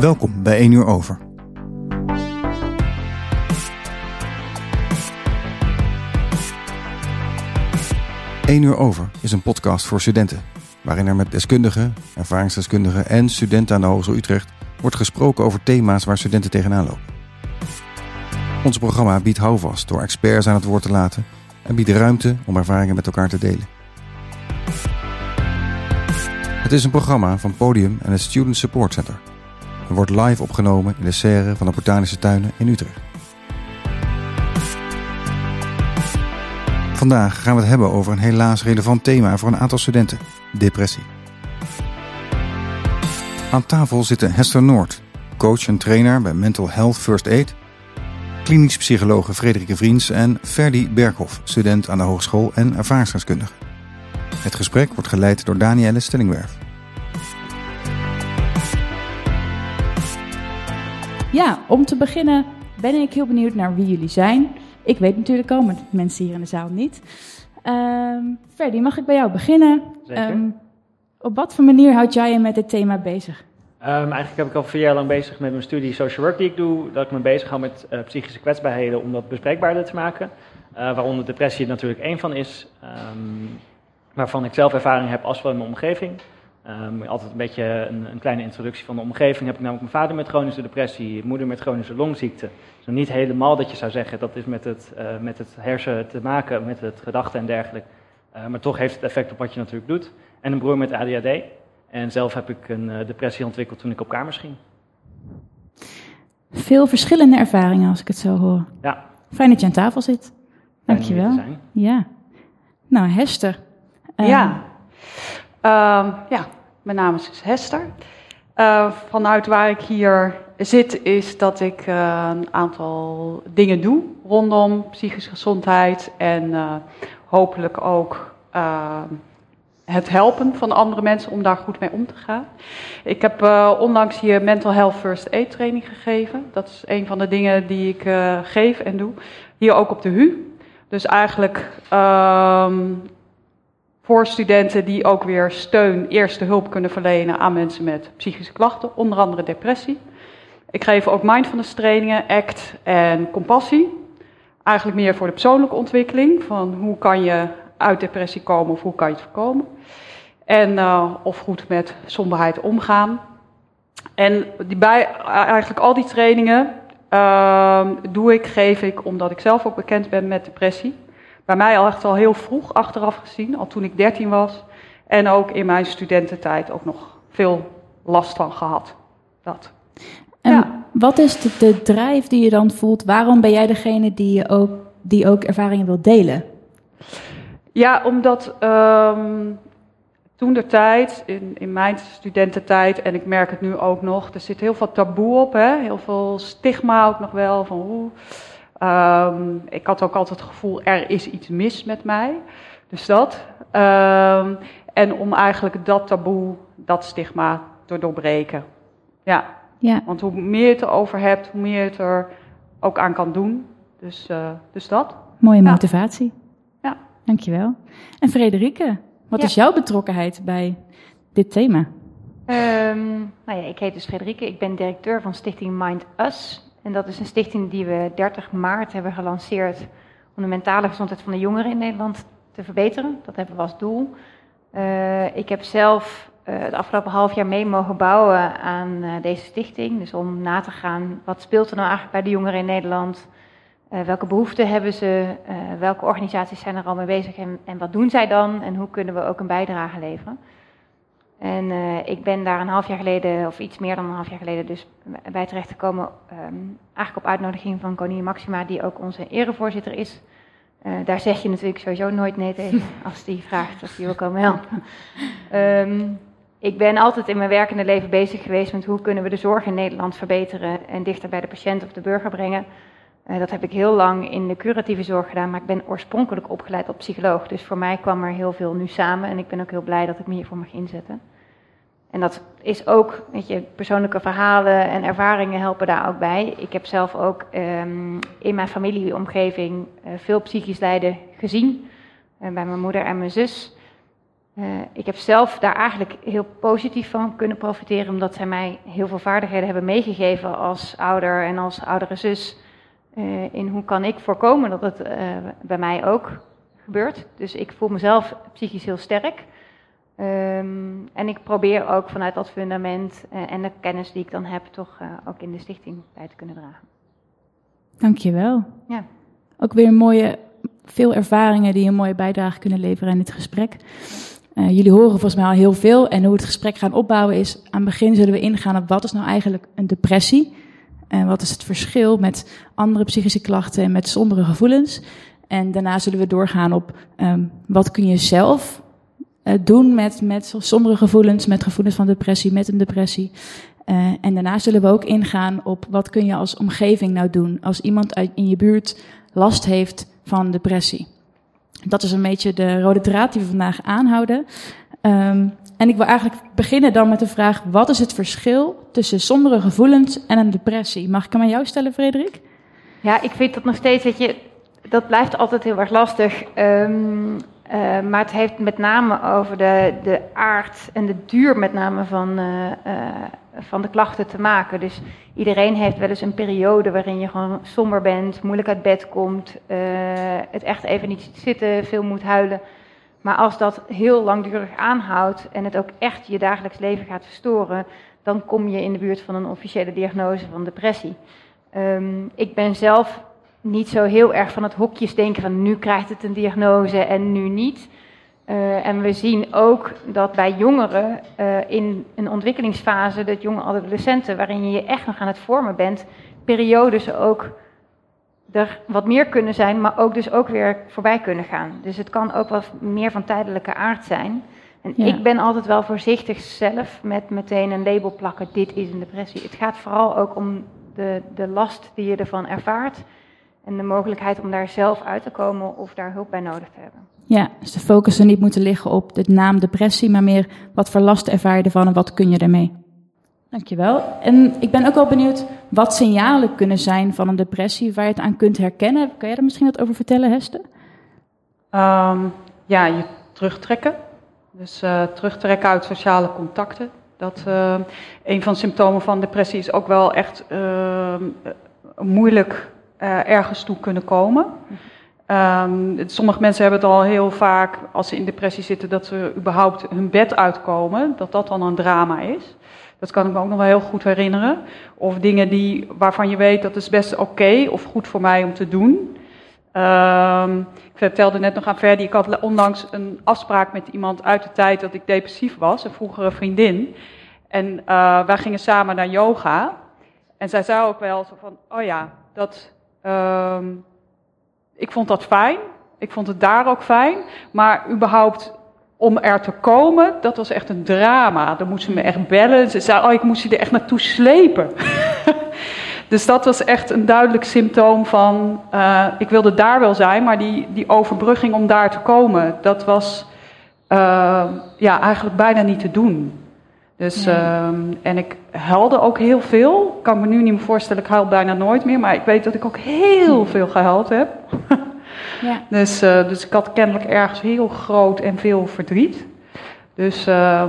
Welkom bij 1 uur over. Eén uur over is een podcast voor studenten, waarin er met deskundigen, ervaringsdeskundigen en studenten aan de Hogeschool Utrecht wordt gesproken over thema's waar studenten tegenaan lopen. Ons programma biedt houvast door experts aan het woord te laten en biedt ruimte om ervaringen met elkaar te delen. Het is een programma van Podium en het Student Support Center. Het wordt live opgenomen in de serre van de Botanische Tuinen in Utrecht. Vandaag gaan we het hebben over een helaas relevant thema voor een aantal studenten: depressie. Aan tafel zitten Hester Noord, coach en trainer bij Mental Health First Aid, klinisch psychologe Frederike Vriends en Ferdi Berghoff, student aan de hogeschool en ervaringsdeskundige. Het gesprek wordt geleid door Danielle Stellingwerf. Ja, om te beginnen ben ik heel benieuwd naar wie jullie zijn. Ik weet natuurlijk al, maar de mensen hier in de zaal niet. Um, Ferdy, mag ik bij jou beginnen? Zeker. Um, op wat voor manier houd jij je met dit thema bezig? Um, eigenlijk heb ik al vier jaar lang bezig met mijn studie social work die ik doe. Dat ik me bezig hou met uh, psychische kwetsbaarheden om dat bespreekbaarder te maken. Uh, waaronder depressie natuurlijk één van is. waarvan ik zelf ervaring heb als wel in mijn omgeving. Um, altijd een beetje een, een, kleine introductie van de omgeving. Heb ik namelijk mijn vader met chronische depressie, moeder met chronische longziekte. Dus niet helemaal dat je zou zeggen dat is met het, uh, met het hersen te maken, met het gedachten en dergelijke. Uh, maar toch heeft het effect op wat je natuurlijk doet. En een broer met ADHD. En zelf heb ik een uh, depressie ontwikkeld toen ik op kamers ging. Veel verschillende ervaringen als ik het zo hoor. Ja. Fijn dat je aan tafel zit. Dankjewel. Ja. Nou, Hester. ja. Uh, ja, mijn naam is Hester. Uh, vanuit waar ik hier zit is dat ik uh, een aantal dingen doe rondom psychische gezondheid en uh, hopelijk ook het helpen van andere mensen om daar goed mee om te gaan. Ik heb onlangs hier Mental Health First Aid training gegeven. Dat is een van de dingen die ik geef en doe. Hier ook op de HU. Dus eigenlijk ehm, voor studenten die ook weer steun, eerste hulp kunnen verlenen aan mensen met psychische klachten, onder andere depressie. Ik geef ook mindfulness trainingen, ACT en compassie. Eigenlijk meer voor de persoonlijke ontwikkeling, van hoe kan je uit depressie komen of hoe kan je het voorkomen. En uh, of goed met somberheid omgaan. En die bij, eigenlijk al die trainingen uh, doe ik, geef ik, omdat ik zelf ook bekend ben met depressie bij mij al echt al heel vroeg achteraf gezien, al toen ik 13 was. En ook in mijn studententijd ook nog veel last van gehad. Dat. En ja. wat is de, de drijf die je dan voelt? Waarom ben jij degene die, je ook, die ook ervaringen wil delen? Ja, omdat um, toen de tijd, in, in mijn studententijd, en ik merk het nu ook nog, er zit heel veel taboe op, hè? heel veel stigma ook nog wel. Van, hoe, Um, ik had ook altijd het gevoel, er is iets mis met mij. Dus dat. Um, en om eigenlijk dat taboe, dat stigma te doorbreken. Ja. ja. Want hoe meer je het erover hebt, hoe meer je het er ook aan kan doen. Dus, uh, dus dat. Mooie motivatie. Ja. Dankjewel. En Frederike, wat ja. is jouw betrokkenheid bij dit thema? Um, nou ja, ik heet dus Frederike. Ik ben directeur van Stichting Mind Us. En dat is een stichting die we 30 maart hebben gelanceerd om de mentale gezondheid van de jongeren in Nederland te verbeteren. Dat hebben we als doel. Uh, ik heb zelf uh, het afgelopen half jaar mee mogen bouwen aan uh, deze stichting. Dus om na te gaan, wat speelt er nou eigenlijk bij de jongeren in Nederland? welke behoeften hebben ze? welke organisaties zijn er al mee bezig en wat doen zij dan? En hoe kunnen we ook een bijdrage leveren? En uh, ik ben daar een half jaar geleden, of iets meer dan een half jaar geleden, dus bij terecht gekomen. Um, eigenlijk op uitnodiging van koningin Maxima, die ook onze erevoorzitter is. Uh, daar zeg je natuurlijk sowieso nooit nee tegen als die vraagt of die wil komen helpen. Um, ik ben altijd in mijn werkende leven bezig geweest met hoe kunnen we de zorg in Nederland verbeteren en dichter bij de patiënt of de burger brengen. Uh, dat heb ik heel lang in de curatieve zorg gedaan, maar ik ben oorspronkelijk opgeleid tot psycholoog. Dus voor mij kwam er heel veel nu samen en ik ben ook heel blij dat ik me hiervoor mag inzetten. En dat is ook, weet je, persoonlijke verhalen en ervaringen helpen daar ook bij. Ik heb zelf ook um, in mijn familieomgeving uh, veel psychisch lijden gezien. Uh, bij mijn moeder en mijn zus. Ik heb zelf daar eigenlijk heel positief van kunnen profiteren, omdat zij mij heel veel vaardigheden hebben meegegeven als ouder en als oudere zus. Uh, in hoe kan ik voorkomen dat het uh, bij mij ook gebeurt. Dus ik voel mezelf psychisch heel sterk. Um, en ik probeer ook vanuit dat fundament en de kennis die ik dan heb, toch ook in de stichting bij te kunnen dragen. Dankjewel. Ja. Ook weer mooie, veel ervaringen die een mooie bijdrage kunnen leveren aan dit gesprek. Uh, jullie horen volgens mij al heel veel en hoe we het gesprek gaan opbouwen is, aan het begin zullen we ingaan op wat is nou eigenlijk een depressie en wat is het verschil met andere psychische klachten en met sombere gevoelens. En daarna zullen we doorgaan op um, wat kun je zelf uh, doen met, met sombere gevoelens, met gevoelens van depressie, met een depressie. Uh, en daarna zullen we ook ingaan op wat kun je als omgeving nou doen als iemand uit, in je buurt last heeft van depressie. Dat is een beetje de rode draad die we vandaag aanhouden. Um, en ik wil eigenlijk beginnen dan met de vraag: wat is het verschil tussen sombere gevoelens en een depressie? Mag ik hem aan jou stellen, Frederik? Ja, ik vind dat nog steeds dat je. Dat blijft altijd heel erg lastig. Um, uh, maar het heeft met name over de, de aard en de duur met name van, uh, uh, van de klachten te maken. Dus iedereen heeft wel eens een periode waarin je gewoon somber bent, moeilijk uit bed komt, het echt even niet zitten, veel moet huilen. Maar als dat heel langdurig aanhoudt en het ook echt je dagelijks leven gaat verstoren, dan kom je in de buurt van een officiële diagnose van depressie. Um, ik ben zelf niet zo heel erg van het hokjes denken van nu krijgt het een diagnose en nu niet. Uh, en we zien ook dat bij jongeren uh, in een ontwikkelingsfase, dat jonge adolescenten, waarin je je echt nog aan het vormen bent, periodes ook er wat meer kunnen zijn, maar ook dus ook weer voorbij kunnen gaan. Dus het kan ook wat meer van tijdelijke aard zijn. En ja. ik ben altijd wel voorzichtig zelf met meteen een label plakken, dit is een depressie. Het gaat vooral ook om de, de last die je ervan ervaart en de mogelijkheid om daar zelf uit te komen of daar hulp bij nodig te hebben. Ja, dus de focus zou niet moeten liggen op de naam depressie, maar meer wat voor last ervaar je ervan en wat kun je ermee. Dankjewel. En ik ben ook wel benieuwd wat signalen kunnen zijn van een depressie, waar je het aan kunt herkennen. Kan jij er misschien wat over vertellen, Hester? Um, ja, je terugtrekken. Dus uh, terugtrekken uit sociale contacten. Dat uh, een van de symptomen van depressie is ook wel echt uh, moeilijk uh, ergens toe kunnen komen. Um, sommige mensen hebben het al heel vaak, als ze in depressie zitten, dat ze überhaupt hun bed uitkomen. Dat dat dan een drama is. Dat kan ik me ook nog wel heel goed herinneren. Of dingen die, waarvan je weet dat is best oké of goed voor mij om te doen. Um, ik vertelde net nog aan Ferdi, ik had onlangs een afspraak met iemand uit de tijd dat ik depressief was, een vroegere vriendin. En uh, wij gingen samen naar yoga. En zij zei ook wel zo van, oh ja, dat, um, ik vond dat fijn. Ik vond het daar ook fijn. Maar überhaupt om er te komen, dat was echt een drama. Dan moest ze me echt bellen. Ze zei, oh, ik moest je er echt naartoe slepen. dus dat was echt een duidelijk symptoom van, uh, ik wilde daar wel zijn, maar die, die overbrugging om daar te komen, dat was uh, ja, eigenlijk bijna niet te doen. Dus, um, en ik huilde ook heel veel. Ik kan me nu niet meer voorstellen, ik huil bijna nooit meer, maar ik weet dat ik ook heel veel gehuild heb. Ja. Dus, uh, dus ik had kennelijk ergens heel groot en veel verdriet. Dus, uh,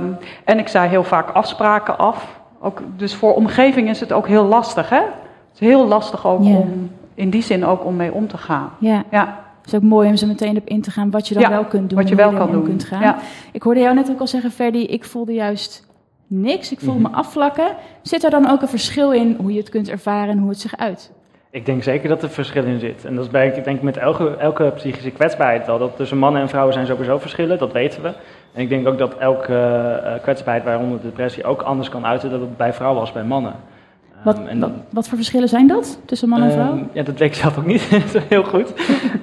en ik zei heel vaak afspraken af. Ook, dus voor omgeving is het ook heel lastig, hè? Het is heel lastig ook ja. om, in die zin ook om mee om te gaan. Ja. ja. Het is ook mooi om ze meteen op in te gaan wat je dan ja, wel kunt doen. Wat je wel kan doen. Kunt gaan. Ja. Ik hoorde jou net ook al zeggen, Ferdy, ik voelde juist niks. Ik voelde mm -hmm. me afvlakken. Zit er dan ook een verschil in hoe je het kunt ervaren en hoe het zich uit? Ik denk zeker dat er verschil in zit. En dat is bij, ik denk met elke, elke psychische kwetsbaarheid al. Dat tussen mannen en vrouwen zijn sowieso verschillen, dat weten we. En ik denk ook dat elke uh, kwetsbaarheid, waaronder depressie, ook anders kan uiten dan bij vrouwen als bij mannen. Wat, um, en, wat, wat, voor verschillen zijn dat tussen man en vrouw? Um, ja, dat weet ik zelf ook niet heel goed.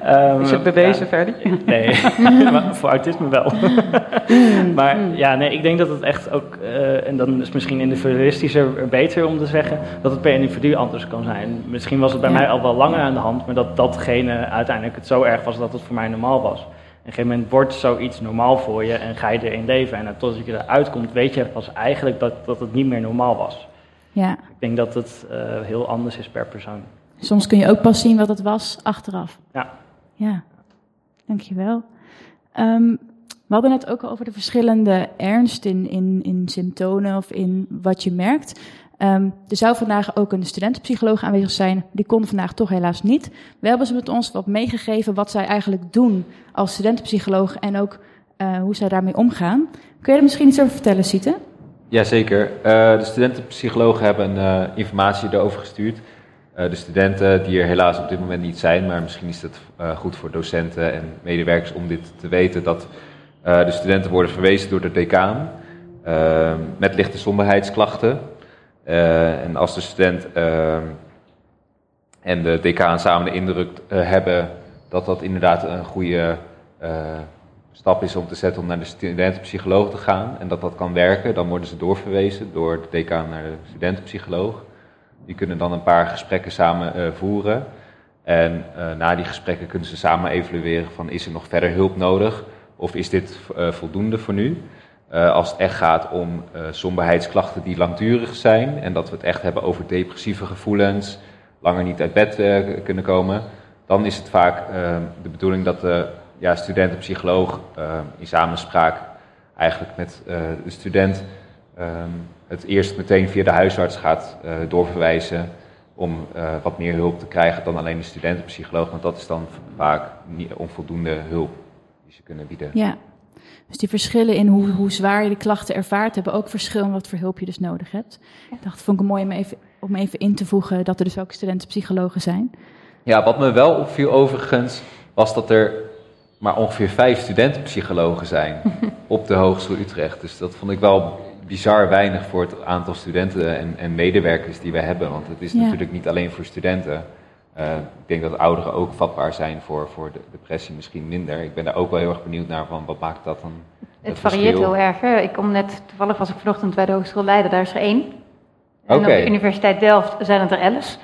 Um, is het bewezen, ja, Ferdy? Nee, maar voor autisme wel. maar ja, nee, ik denk dat het echt ook, uh, en dan is misschien individualistischer beter om te zeggen, dat het per individu anders kan zijn. Misschien was het bij ja. mij al wel langer aan de hand, maar dat datgene uiteindelijk het zo erg was dat het voor mij normaal was. Op een gegeven moment wordt zoiets normaal voor je en ga je erin leven. En totdat je eruit komt, weet je pas eigenlijk dat, dat het niet meer normaal was. Ja. Ik denk dat het uh, heel anders is per persoon. Soms kun je ook pas zien wat het was achteraf. Ja. Ja, dankjewel. Um, We hadden het ook over de verschillende ernst in, in, in symptomen of in wat je merkt. Um, er zou vandaag ook een studentenpsycholoog aanwezig zijn. Die kon vandaag toch helaas niet. We hebben ze met ons wat meegegeven wat zij eigenlijk doen als studentenpsycholoog en ook uh, hoe zij daarmee omgaan. Kun je er misschien iets over vertellen, Siete? Jazeker. Uh, de studentenpsychologen hebben uh, informatie erover gestuurd. de studenten die er helaas op dit moment niet zijn, maar misschien is het goed voor docenten en medewerkers om dit te weten, dat de studenten worden verwezen door de decaan met lichte somberheidsklachten. En als de student uh, en de decaan samen de indruk hebben dat dat inderdaad een goede stap is om te zetten om naar de studentenpsycholoog te gaan en dat dat kan werken, dan worden ze doorverwezen door de decaan naar de studentenpsycholoog. Die kunnen dan een paar gesprekken samen voeren. En na die gesprekken kunnen ze samen evalueren van is er nog verder hulp nodig of is dit voldoende voor nu. Als het echt gaat om somberheidsklachten die langdurig zijn en dat we het echt hebben over depressieve gevoelens, langer niet uit bed kunnen komen, dan is het vaak de bedoeling dat de ja, student-psycholoog in samenspraak eigenlijk met de student um, het eerst meteen via de huisarts gaat doorverwijzen om wat meer hulp te krijgen dan alleen de studentenpsycholoog, want dat is dan vaak niet onvoldoende hulp die ze kunnen bieden. Ja, dus die verschillen in hoe, hoe zwaar je de klachten ervaart, hebben ook verschil in wat voor hulp je dus nodig hebt. Ik dacht, vond ik het mooi om even, om even in te voegen dat er dus ook studentenpsychologen zijn. Ja, wat me wel opviel overigens, was dat er maar ongeveer vijf studentenpsychologen zijn op de Hogeschool Utrecht. Dus dat vond ik wel bizar weinig voor het aantal studenten en, en medewerkers die we hebben. Want het is natuurlijk niet alleen voor studenten. Uh, ik denk dat ouderen ook vatbaar zijn voor, voor de depressie, misschien minder. Ik ben daar ook wel heel erg benieuwd naar van wat maakt dat dan. Het, het varieert heel erg. Hè? Ik kom net, toevallig was ik vanochtend bij de Hogeschool Leiden, daar is er één. En okay. op de Universiteit Delft zijn het er elf.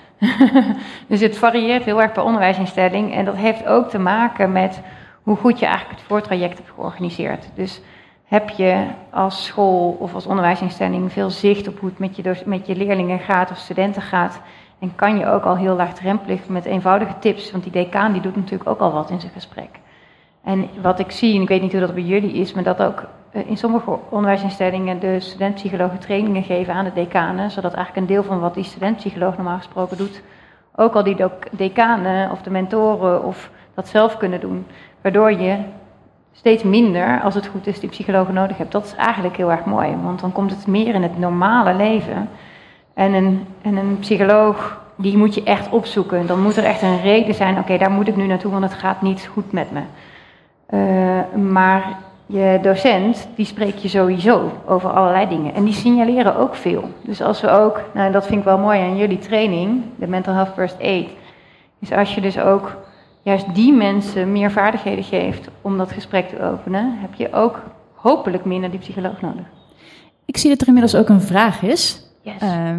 dus het varieert heel erg per onderwijsinstelling. En dat heeft ook te maken met hoe goed je eigenlijk het voortraject hebt georganiseerd. Dus heb je als school of als onderwijsinstelling veel zicht op hoe het met je, met je leerlingen gaat of studenten gaat en kan je ook al heel laagdrempelig met eenvoudige tips, want die decaan die doet natuurlijk ook al wat in zijn gesprek. En wat ik zie, en ik weet niet hoe dat bij jullie is, maar dat ook eh, in sommige onderwijsinstellingen de studentpsychologen trainingen geven aan de decanen, zodat eigenlijk een deel van wat die studentpsycholoog normaal gesproken doet, ook al die decanen of de mentoren of dat zelf kunnen doen. Waardoor je steeds minder, als het goed is, die psychologen nodig hebt. Dat is eigenlijk heel erg mooi, want dan komt het meer in het normale leven. En een, en een psycholoog, die moet je echt opzoeken. Dan moet er echt een reden zijn, oké, daar moet ik nu naartoe, want het gaat niet goed met me. Uh, maar je docent, die spreekt je sowieso over allerlei dingen. En die signaleren ook veel. Dus als we ook, nou dat vind ik wel mooi aan jullie training, de Mental Health First Aid, is als je dus ook juist die mensen meer vaardigheden geeft om dat gesprek te openen, heb je ook hopelijk minder die psycholoog nodig. Ik zie dat er inmiddels ook een vraag is. Yes. Uh,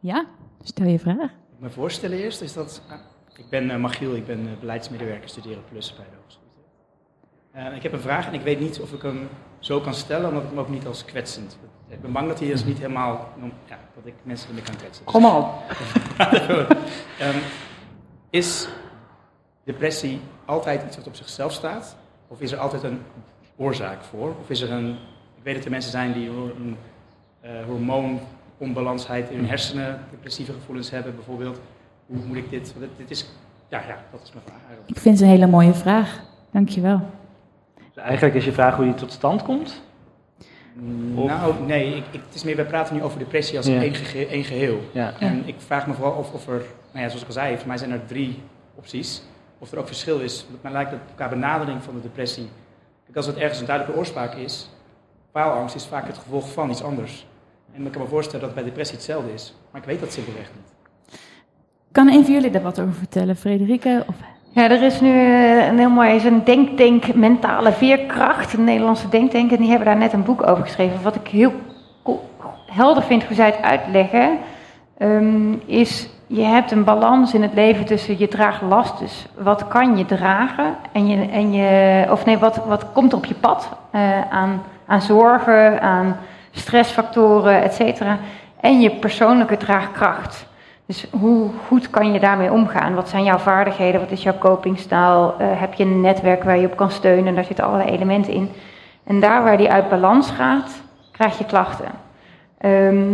ja, stel je vraag. Ik me voorstellen eerst is dat. Uh, ik ben uh, Machiel, ik ben uh, beleidsmedewerker studeren plus bij de Hogeschool. ik heb een vraag en ik weet niet of ik hem zo kan stellen, omdat ik hem ook niet als kwetsend. Ik ben bang dat hij dus niet helemaal. Ja, dat ik mensen ermee kan kwetsen. Kom op. um, is depressie altijd iets wat op zichzelf staat? Of is er altijd een oorzaak voor? Of is er een. Ik weet dat er mensen zijn die een hormoon onbalansheid in hun hersenen, depressieve gevoelens hebben bijvoorbeeld. Hoe moet ik dit? Dit is, ja, ja, dat is mijn vraag eigenlijk. Ik vind het een hele mooie vraag. Dankjewel. Dus eigenlijk is je vraag hoe die tot stand komt? Of? Nou, nee, ik, ik, het is meer, we praten nu over depressie als ja. één, geheel. Ja. En ik vraag me vooral of, of er, nou ja, zoals ik al zei, voor mij zijn er drie opties. Of er ook verschil is. Want mij lijkt dat qua benadering van de depressie. Kijk, als het ergens een duidelijke oorzaak is, faalangst is vaak het gevolg van iets anders. En ik kan me voorstellen dat bij depressie hetzelfde is. Maar ik weet dat simpelweg niet. Kan een van jullie daar wat over vertellen, Frederike? Of... Ja, er is nu eh, een heel mooi is een denktank mentale veerkracht, een Nederlandse denktank. En die hebben daar net een boek over geschreven. Wat ik heel helder vind hoe zij het uitleggen, um, is je hebt een balans in het leven tussen je draagt last. Dus wat kan je dragen? En je, en je, of nee, wat, wat komt op je pad uh, aan, aan zorgen, aan stressfactoren, et cetera. En je persoonlijke draagkracht. Dus hoe goed kan je daarmee omgaan? Wat zijn jouw vaardigheden? Wat is jouw copingstaal? Uh, heb je een netwerk waar je op kan steunen? Daar zitten allerlei elementen in. En daar waar die uit balans gaat, krijg je klachten. Ehm,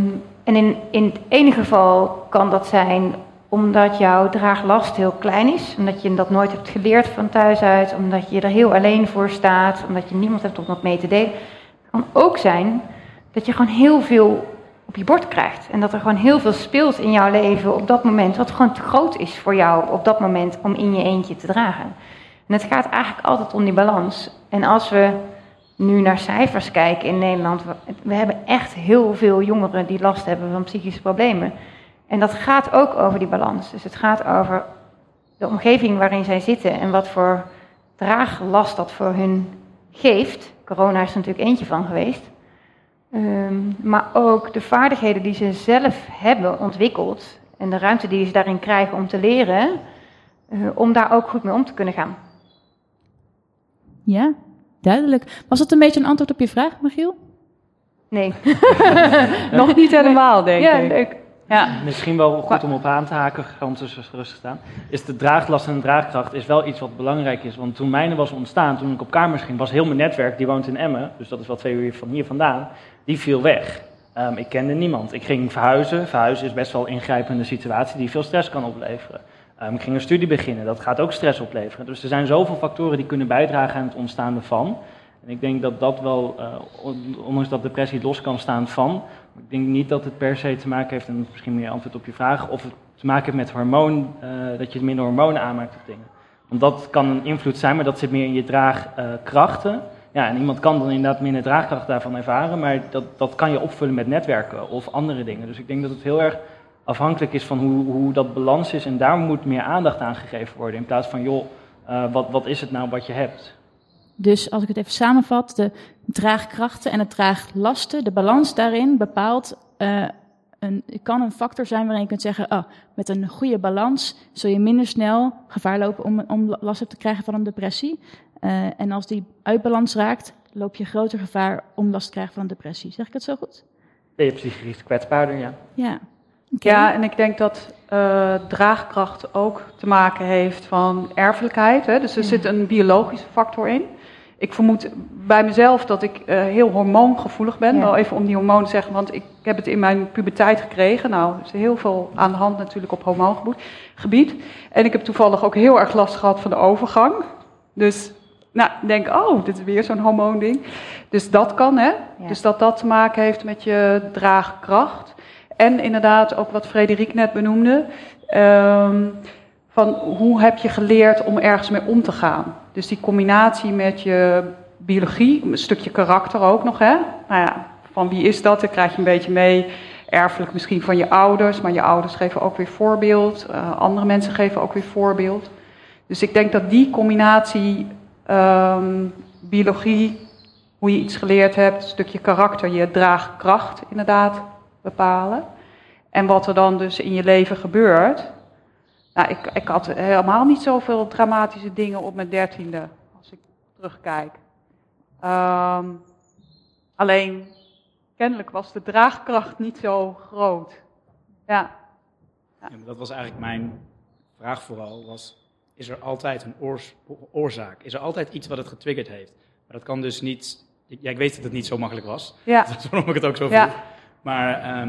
en in, het ene geval kan dat zijn omdat jouw draaglast heel klein is, omdat je dat nooit hebt geleerd van thuis uit, omdat je er heel alleen voor staat, omdat je niemand hebt om dat mee te delen. Het kan ook zijn dat je gewoon heel veel op je bord krijgt en dat er gewoon heel veel speelt in jouw leven op dat moment, wat gewoon te groot is voor jou op dat moment om in je eentje te dragen. En het gaat eigenlijk altijd om die balans. En als we nu naar cijfers kijken in Nederland, we hebben echt heel veel jongeren die last hebben van psychische problemen. En dat gaat ook over die balans. Dus het gaat over de omgeving waarin zij zitten en wat voor draaglast dat voor hun geeft. Corona is er natuurlijk eentje van geweest. Ehm, maar ook de vaardigheden die ze zelf hebben ontwikkeld en de ruimte die ze daarin krijgen om te leren, uh, om daar ook goed mee om te kunnen gaan. Ja, duidelijk. Was dat een beetje een antwoord op je vraag, Michiel? Nee. Nog niet helemaal, denk ja, ik. Leuk. Ja. Misschien wel goed om op aan te haken, om te rustig staan. Is de draaglast en de draagkracht is wel iets wat belangrijk is. Want toen mijne was ontstaan, toen ik op kamers ging, was heel mijn netwerk, die woont in Emmen, dus dat is wel twee uur van hier vandaan, die viel weg. Um, ik kende niemand. Ik ging verhuizen. Verhuizen is best wel een ingrijpende situatie die veel stress kan opleveren. Um, ik ging een studie beginnen, dat gaat ook stress opleveren. Dus er zijn zoveel factoren die kunnen bijdragen aan het ontstaan ervan. En ik denk dat dat wel, uh, ondanks dat depressie los kan staan van, ik denk niet dat het per se te maken heeft, en misschien meer antwoord op je vraag, of het te maken heeft met hormoon, uh, dat je minder hormonen aanmaakt op dingen. Want dat kan een invloed zijn, maar dat zit meer in je draagkrachten. Ja, en iemand kan dan inderdaad minder draagkracht daarvan ervaren, maar dat, dat kan je opvullen met netwerken of andere dingen. Dus ik denk dat het heel erg afhankelijk is van hoe, hoe dat balans is en daar moet meer aandacht aan gegeven worden. In plaats van, joh, uh, wat, wat is het nou wat je hebt? Dus als ik het even samenvat, de draagkrachten en het draaglasten, de balans daarin bepaalt, uh, een, kan een factor zijn waarin je kunt zeggen, oh, met een goede balans zul je minder snel gevaar lopen om, om last te krijgen van een depressie. Uh, en als die uit balans raakt, loop je groter gevaar om last te krijgen van een depressie. Zeg ik het zo goed? Ben je psychisch kwetsbaarder, ja. Ja. Okay. Ja, en ik denk dat uh, draagkracht ook te maken heeft van erfelijkheid. Hè? Dus er ja. zit een biologische factor in. Ik vermoed bij mezelf dat ik uh, heel hormoongevoelig ben. Ja. Wel even om die hormonen te zeggen, want ik heb het in mijn puberteit gekregen. Nou, er is heel veel aan de hand natuurlijk op hormoongebied. En ik heb toevallig ook heel erg last gehad van de overgang. Dus nou, denk, oh, dit is weer zo'n hormoonding. Dus dat kan, hè. Ja. Dus dat dat te maken heeft met je draagkracht. En inderdaad, ook wat Frederik net benoemde. Um, van hoe heb je geleerd om ergens mee om te gaan? Dus die combinatie met je biologie, een stukje karakter ook nog, hè? Nou ja, van wie is dat? Dan krijg je een beetje mee. Erfelijk misschien van je ouders, maar je ouders geven ook weer voorbeeld. Uh, andere mensen geven ook weer voorbeeld. Dus ik denk dat die combinatie um, biologie, hoe je iets geleerd hebt, stukje karakter, je draagkracht inderdaad bepalen. En wat er dan dus in je leven gebeurt. Nou, ik, ik had helemaal niet zoveel dramatische dingen op mijn dertiende, als ik terugkijk. Um, alleen, kennelijk was de draagkracht niet zo groot. Ja. ja. ja dat was eigenlijk mijn vraag vooral, was is er altijd een oors, oorzaak. Is er altijd iets wat het getriggerd heeft. Maar dat kan dus niet... Ja, ik weet dat het niet zo makkelijk was. Ja. Dat is waarom ik het ook zo vroeg. Ja. Maar um,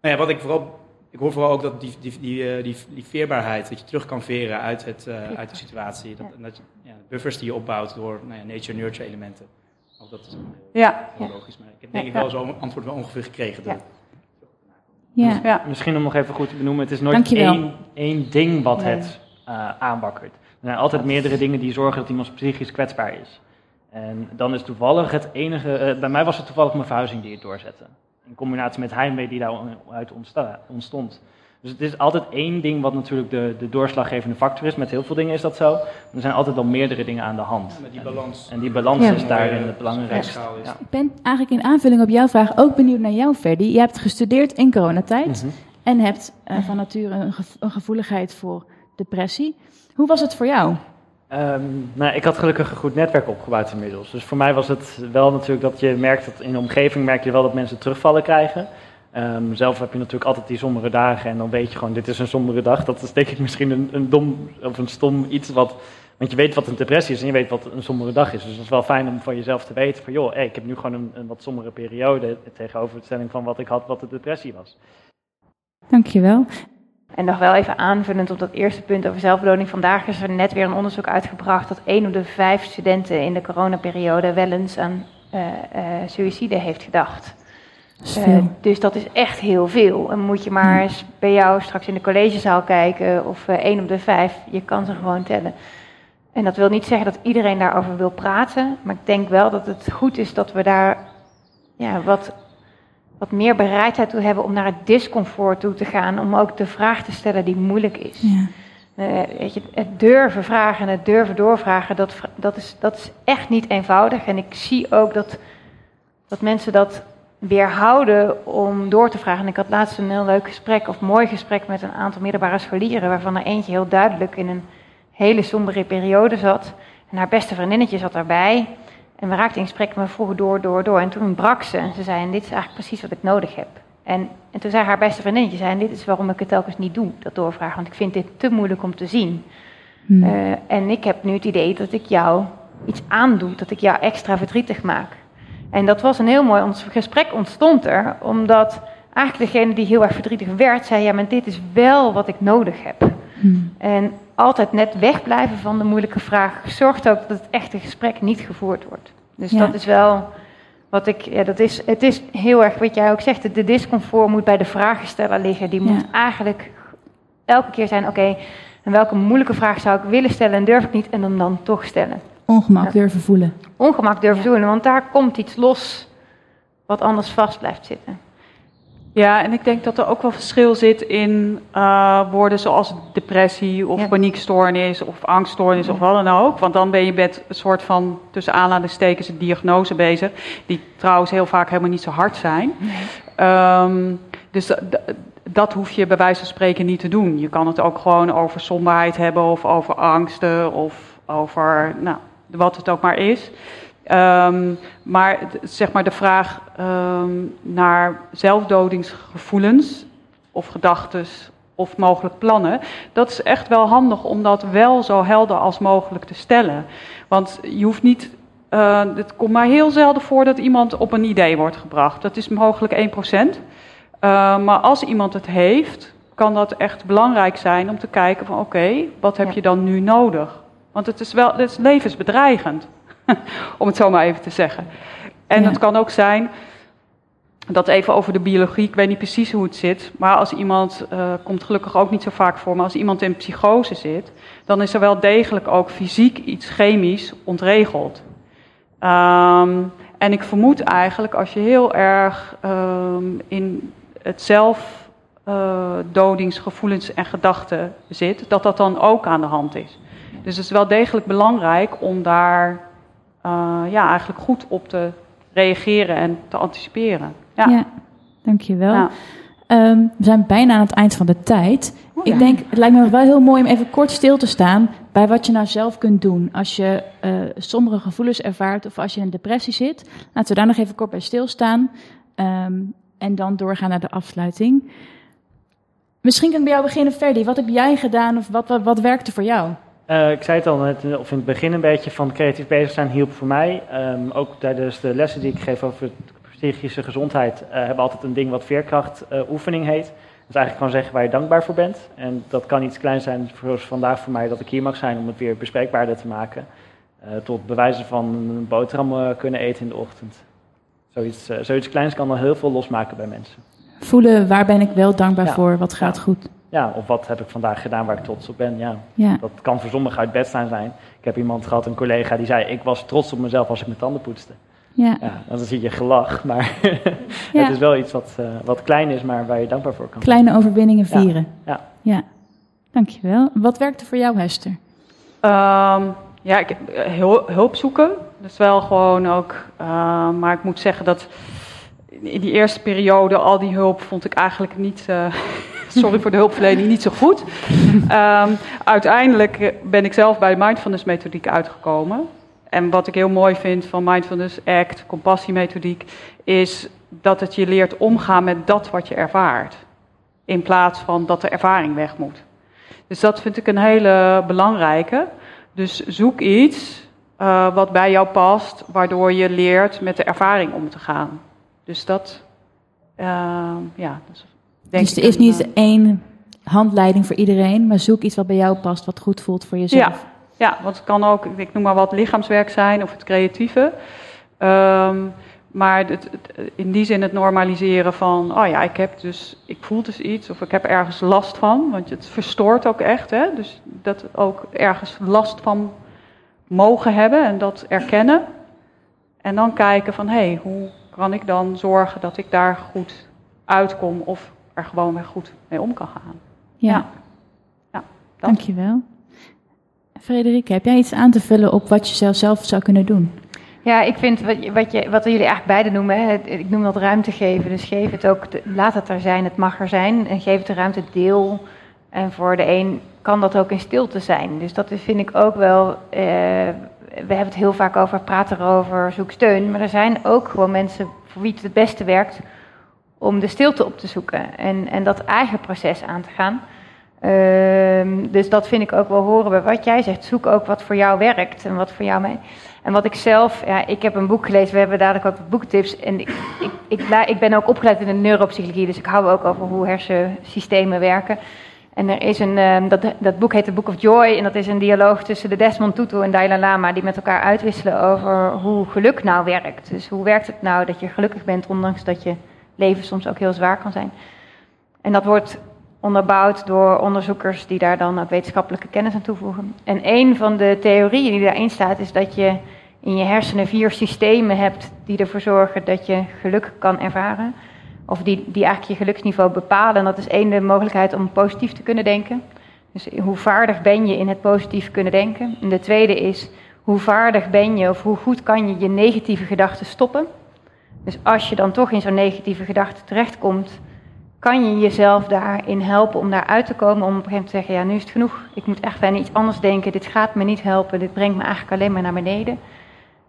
nou ja, wat ik vooral... Ik hoor vooral ook dat die, die, die, die, die veerbaarheid, dat je terug kan veren uit, het, uh, uit de situatie. Dat, dat je, ja, buffers die je opbouwt door nou ja, nature-nurture elementen. Ook dat is ja. heel logisch. Maar ik heb denk ik wel zo'n antwoord wel ongeveer gekregen. Ja. Ja. ja. Misschien om nog even goed te benoemen, het is nooit één, één ding wat nee. het uh, aanwakkert. Er zijn altijd meerdere dingen die zorgen dat iemand psychisch kwetsbaar is. En dan is toevallig het enige, uh, bij mij was het toevallig mijn verhuizing die het doorzette. In combinatie met heimwee die daaruit ontstond. Dus het is altijd één ding wat natuurlijk de, de doorslaggevende factor is. Met heel veel dingen is dat zo. Er zijn altijd wel meerdere dingen aan de hand. Ja, met die balans. En, en die balans ja. is daarin het belangrijkste. Ja. Ik ben eigenlijk in aanvulling op jouw vraag ook benieuwd naar jou, Ferdi. Je hebt gestudeerd in coronatijd mm -hmm. en hebt uh, van nature een, gevo een gevoeligheid voor depressie. Hoe was het voor jou? Um, nou, ik had gelukkig een goed netwerk opgebouwd inmiddels. Dus voor mij was het wel natuurlijk dat je merkt dat in de omgeving merk je wel dat mensen terugvallen krijgen. Um, zelf heb je natuurlijk altijd die sombere dagen en dan weet je gewoon, dit is een sombere dag. Dat is denk ik misschien een, een dom of een stom iets wat Want je weet wat een depressie is en je weet wat een sombere dag is. Dus het is wel fijn om van jezelf te weten van, joh, ik heb nu gewoon een, een wat sombere periode tegenover de stelling van wat ik had, wat de depressie was. Dankjewel. En nog wel even aanvullend op dat eerste punt over zelfbeloning. Vandaag is er net weer een onderzoek uitgebracht dat één op de vijf studenten in de coronaperiode wel eens aan uh, uh, suïcide heeft gedacht. Uh, dus dat is echt heel veel. En moet je maar eens bij jou straks in de collegezaal kijken of één op de vijf, je kan ze gewoon tellen. En dat wil niet zeggen dat iedereen daarover wil praten, maar ik denk wel dat het goed is dat we daar ja, wat wat meer bereidheid toe hebben om naar het discomfort toe te gaan. Om ook de vraag te stellen die moeilijk is. Ja. Uh, weet je, het durven vragen en het durven doorvragen, dat, dat, is, dat is echt niet eenvoudig. En ik zie ook dat, dat mensen dat weerhouden om door te vragen. En ik had laatst een heel leuk gesprek, of mooi gesprek met een aantal middelbare scholieren, waarvan er eentje heel duidelijk in een hele sombere periode zat. En haar beste vriendinnetje zat daarbij. En we raakten in gesprek me vroegen door, door, door. En toen brak ze en ze zei, en dit is eigenlijk precies wat ik nodig heb. En, en toen zei haar beste vriendinnetje, zei, en dit is waarom ik het telkens niet doe, dat doorvragen. Want ik vind dit te moeilijk om te zien. Hmm. Uh, en ik heb nu het idee dat ik jou iets aandoe, dat ik jou extra verdrietig maak. En dat was een heel mooi ons gesprek ontstond er, omdat eigenlijk degene die heel erg verdrietig werd, zei, ja, maar dit is wel wat ik nodig heb. Hmm. En altijd net wegblijven van de moeilijke vraag zorgt ook dat het echte gesprek niet gevoerd wordt. Dus dat is wel wat ik, ja, dat is, het is heel erg wat jij ook zegt, de discomfort moet bij de vragensteller liggen. Die moet eigenlijk elke keer zijn, oké, en welke moeilijke vraag zou ik willen stellen en durf ik niet en hem dan toch stellen. Ongemak durven voelen. Ongemak durven voelen, want daar komt iets los wat anders vast blijft zitten. Ja, en ik denk dat er ook wel verschil zit in uh, woorden zoals depressie of paniekstoornis of angststoornis of wat dan ook. Want dan ben je met een soort van, tussen aanhalingstekens, een diagnose bezig. Die trouwens heel vaak helemaal niet zo hard zijn. Um, dus dat hoef je bij wijze van spreken niet te doen. Je kan het ook gewoon over somberheid hebben of over angsten of over nou, wat het ook maar is. Um, maar zeg maar de vraag um, naar zelfdodingsgevoelens of gedachten of mogelijk plannen, dat is echt wel handig om dat wel zo helder als mogelijk te stellen. Want je hoeft niet, uh, het komt maar heel zelden voor dat iemand op een idee wordt gebracht. Dat is mogelijk 1%. Uh, maar als iemand het heeft, kan dat echt belangrijk zijn om te kijken van oké, okay, wat heb ja. je dan nu nodig? Want het is wel, het is levensbedreigend. om het zo maar even te zeggen. En ja. het kan ook zijn dat even over de biologie, ik weet niet precies hoe het zit, maar als iemand, uh, komt gelukkig ook niet zo vaak voor, maar als iemand in psychose zit, dan is er wel degelijk ook fysiek iets chemisch ontregeld. Um, en ik vermoed eigenlijk, als je heel erg um, in het zelfdodingsgevoelens uh, en gedachten zit, dat dat dan ook aan de hand is. Dus het is wel degelijk belangrijk om daar uh, ja, eigenlijk goed op te reageren en te anticiperen. Ja, ja dankjewel. Ja. Um, we zijn bijna aan het eind van de tijd. Oh, ik denk, het lijkt me wel heel mooi om even kort stil te staan bij wat je nou zelf kunt doen. Als je uh, sombere gevoelens ervaart of als je in een depressie zit. Laten we daar nog even kort bij stilstaan. Um, en dan doorgaan naar de afsluiting. Misschien kan ik bij jou beginnen, Ferdi. Wat heb jij gedaan of wat, wat, wat werkte voor jou? Uh, ik zei het al net, of in het begin een beetje van creatief bezig zijn hielp voor mij. Um, ook tijdens de lessen die ik geef over psychische gezondheid uh, hebben altijd een ding wat veerkracht oefening heet. Dat is eigenlijk gewoon zeggen waar je dankbaar voor bent. En dat kan iets klein zijn, zoals vandaag voor mij, dat ik hier mag zijn om het weer bespreekbaarder te maken. tot bewijzen van een boterham kunnen eten in de ochtend. Zoiets, zoiets kleins kan al heel veel losmaken bij mensen. Voelen waar ben ik wel dankbaar ja. voor, wat gaat ja. goed ja, of wat heb ik vandaag gedaan waar ik trots op ben. Ja. ja. Dat kan voor sommigen uit bed staan zijn. Ik heb iemand gehad, een collega, die zei: Ik was trots op mezelf als ik mijn tanden poetste. Ja. ja dan zie je gelach, maar ja. het is wel iets wat, uh, wat klein is, maar waar je dankbaar voor kan Kleine overwinningen vieren. Ja. ja. Dankjewel. Wat werkte voor jou, Hester? Um, ja, ik, hulp, hulp zoeken. Dat is wel gewoon ook. Uh, maar ik moet zeggen dat in die eerste periode al die hulp vond ik eigenlijk niet. Uh, sorry voor de hulpverlening, niet zo goed. Um, uiteindelijk ben ik zelf bij de mindfulness methodiek uitgekomen. En wat ik heel mooi vind van mindfulness act, compassiemethodiek, is dat het je leert omgaan met dat wat je ervaart. In plaats van dat de ervaring weg moet. Dus dat vind ik een hele belangrijke. Dus zoek iets uh, wat bij jou past, waardoor je leert met de ervaring om te gaan. Dus dat, uh, ja. Dus, denk dus er is niet één handleiding voor iedereen, maar zoek iets wat bij jou past, wat goed voelt voor jezelf. Ja, ja want het kan ook, ik noem maar wat, lichaamswerk zijn of het creatieve. Um, maar het, in die zin het normaliseren van, oh ja, ik heb dus, ik voel dus iets of ik heb ergens last van, want het verstoort ook echt, hè? dus dat ook ergens last van mogen hebben en dat erkennen. En dan kijken van, hé, hey, hoe kan ik dan zorgen dat ik daar goed uitkom of er gewoon weer goed mee om kan gaan. Ja, ja. ja dankjewel. Frederike, heb jij iets aan te vullen op wat je zelf, zelf zou kunnen doen? Ja, ik vind wat, wat, je, wat jullie eigenlijk beide noemen, hè, ik noem dat ruimte geven. Dus geef het ook, laat het er zijn, het mag er zijn. En geef het de ruimte, deel. En voor de een kan dat ook in stilte zijn. Dus dat vind ik ook wel. Uh, we hebben het heel vaak over, praten erover, zoek steun. Maar er zijn ook gewoon mensen voor wie het het beste werkt om de stilte op te zoeken. En, en dat eigen proces aan te gaan. Uh, dus dat vind ik ook wel horen bij wat jij zegt. Zoek ook wat voor jou werkt en wat voor jou mee. En wat ik zelf, ja, ik heb een boek gelezen, we hebben dadelijk ook boektips. En ik, ik, ik, ben ook opgeleid in de neuropsychologie, dus ik hou ook over hoe hersensystemen werken. En er is een, um, dat, dat boek heet The Book of Joy. En dat is een dialoog tussen de Desmond Tutu en Dalai Lama. Die met elkaar uitwisselen over hoe geluk nou werkt. Dus hoe werkt het nou dat je gelukkig bent, ondanks dat je leven soms ook heel zwaar kan zijn. En dat wordt onderbouwd door onderzoekers die daar dan ook wetenschappelijke kennis aan toevoegen. En een van de theorieën die daarin staat is dat je in je hersenen vier systemen hebt die ervoor zorgen dat je geluk kan ervaren. Of die, die eigenlijk je geluksniveau bepalen. En dat is één de mogelijkheid om positief te kunnen denken. Dus hoe vaardig ben je in het positief kunnen denken. En de tweede is hoe vaardig ben je of hoe goed kan je je negatieve gedachten stoppen. Dus als je dan toch in zo'n negatieve gedachte terechtkomt, kan je jezelf daarin helpen om daaruit te komen. Om op een gegeven moment te zeggen, ja nu is het genoeg. Ik moet echt aan iets anders denken. Dit gaat me niet helpen. Dit brengt me eigenlijk alleen maar naar beneden.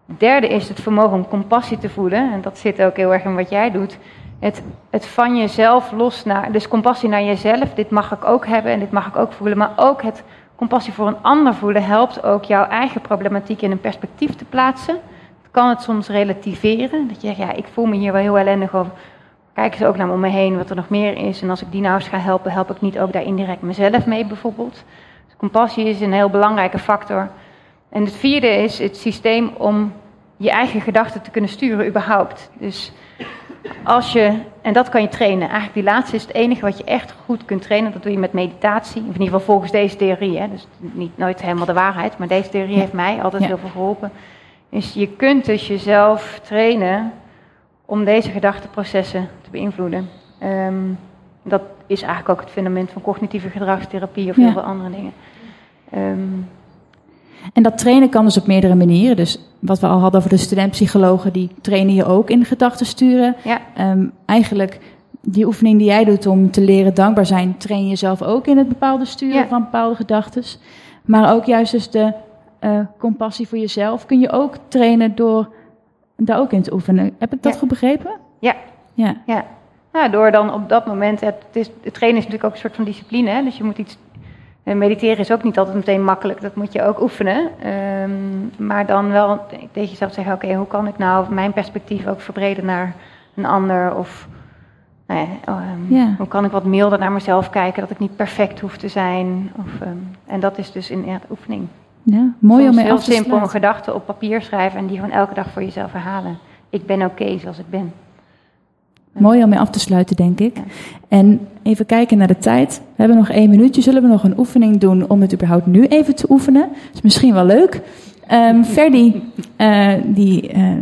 Het derde is het vermogen om compassie te voelen. En dat zit ook heel erg in wat jij doet. Het, het van jezelf los naar, dus compassie naar jezelf. Dit mag ik ook hebben en dit mag ik ook voelen. Maar ook het compassie voor een ander voelen helpt ook jouw eigen problematiek in een perspectief te plaatsen. Kan het soms relativeren. Dat je zegt, ja, ik voel me hier wel heel ellendig over. Kijk eens ook naar om me heen wat er nog meer is. En als ik die nou eens ga helpen, help ik niet ook daar indirect mezelf mee bijvoorbeeld. Dus compassie is een heel belangrijke factor. En het vierde is het systeem om je eigen gedachten te kunnen sturen überhaupt. Dus als je, en dat kan je trainen. Eigenlijk die laatste is het enige wat je echt goed kunt trainen. Dat doe je met meditatie. Of in ieder geval volgens deze theorie. Hè. Dus niet nooit helemaal de waarheid. Maar deze theorie heeft mij altijd heel veel geholpen. Dus je kunt dus jezelf trainen om deze gedachteprocessen te beïnvloeden. Um, dat is eigenlijk ook het fundament van cognitieve gedragstherapie of heel veel andere dingen. Um, en dat trainen kan dus op meerdere manieren. Dus wat we al hadden over de studentpsychologen, die trainen je ook in gedachten sturen. Ja. Um, eigenlijk die oefening die jij doet om te leren dankbaar zijn, train je zelf ook in het bepaalde sturen van bepaalde gedachten. Maar ook juist dus de uh, compassie voor jezelf kun je ook trainen door daar ook in te oefenen. Heb ik dat goed begrepen? Ja. Ja. ja. Nou, door dan op dat moment, het, is, het trainen is natuurlijk ook een soort van discipline, hè? dus je moet iets en mediteren is ook niet altijd meteen makkelijk, dat moet je ook oefenen. Um, maar dan wel tegen jezelf zeggen: oké, hoe kan ik nou mijn perspectief ook verbreden naar een ander? Of nou ja, um, hoe kan ik wat milder naar mezelf kijken, dat ik niet perfect hoef te zijn? Of, um, en dat is dus in ja, oefening. Ja, mooi om mee heel simpel een gedachte op papier schrijven en die gewoon elke dag voor jezelf herhalen. Ik ben oké zoals ik ben. Mooi om mee af te sluiten, denk ik. En even kijken naar de tijd. We hebben nog één minuutje. Zullen we nog een oefening doen om het überhaupt nu even te oefenen? Dat is misschien wel leuk. Um, Ferdi, uh, die uh,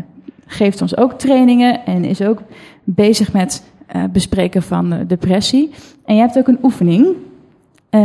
geeft ons ook trainingen en is ook bezig met uh, bespreken van depressie. En jij hebt ook een oefening.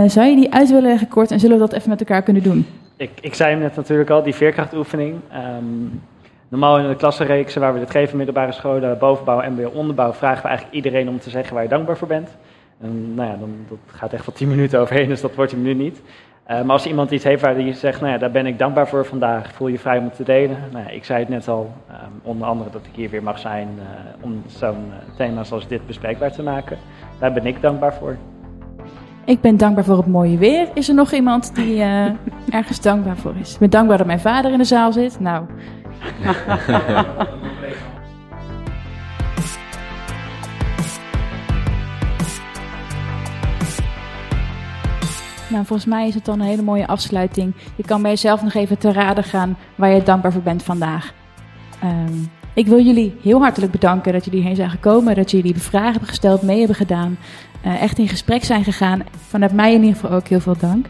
zou je die uit willen leggen kort en zullen we dat even met elkaar kunnen doen? Ik, ik zei hem net natuurlijk al, die veerkrachtoefening. Um, Normaal in de klassenreeksen waar we dit geven, middelbare scholen, bovenbouw, mbo, onderbouw, vragen we eigenlijk iedereen om te zeggen waar je dankbaar voor bent. En nou ja, dan, dat gaat echt wel tien minuten overheen, dus dat wordt hem nu niet. Uh, maar als iemand iets heeft waar hij zegt, nou ja, daar ben ik dankbaar voor vandaag, voel je vrij om het te delen. Nou ja, ik zei het net al, um, onder andere dat ik hier weer mag zijn uh, om zo'n uh, thema zoals dit bespreekbaar te maken. Daar ben ik dankbaar voor. Ik ben dankbaar voor het mooie weer. Is er nog iemand die uh, ergens dankbaar voor is? Ik ben dankbaar dat mijn vader in de zaal zit. Nou. Nou, volgens mij is het dan een hele mooie afsluiting. Je kan bij jezelf nog even te raden gaan waar je dankbaar voor bent vandaag. Um, ik wil jullie heel hartelijk bedanken dat jullie heen zijn gekomen, dat jullie de vragen hebben gesteld, mee hebben gedaan, uh, echt in gesprek zijn gegaan. Vanuit mij in ieder geval ook heel veel dank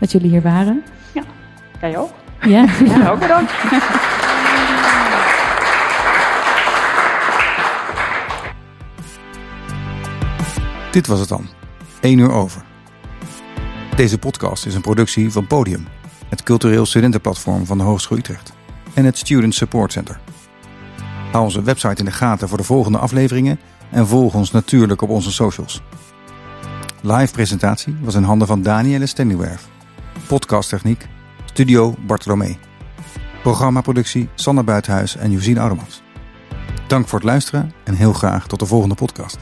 dat jullie hier waren. Ja, jij ook. Ja, ja ook bedankt. Dit was het dan. 1 uur over. Deze podcast is een productie van Podium, het cultureel studentenplatform van de Hogeschool Utrecht en het Student Support Center. Hou onze website in de gaten voor de volgende afleveringen en volg ons natuurlijk op onze socials. Live presentatie was in handen van Danielle Stennywerf. Podcasttechniek Studio Bartolomee. Programmaproductie Sander Buitenhuis en Josien Oudemans. Dank voor het luisteren en heel graag tot de volgende podcast.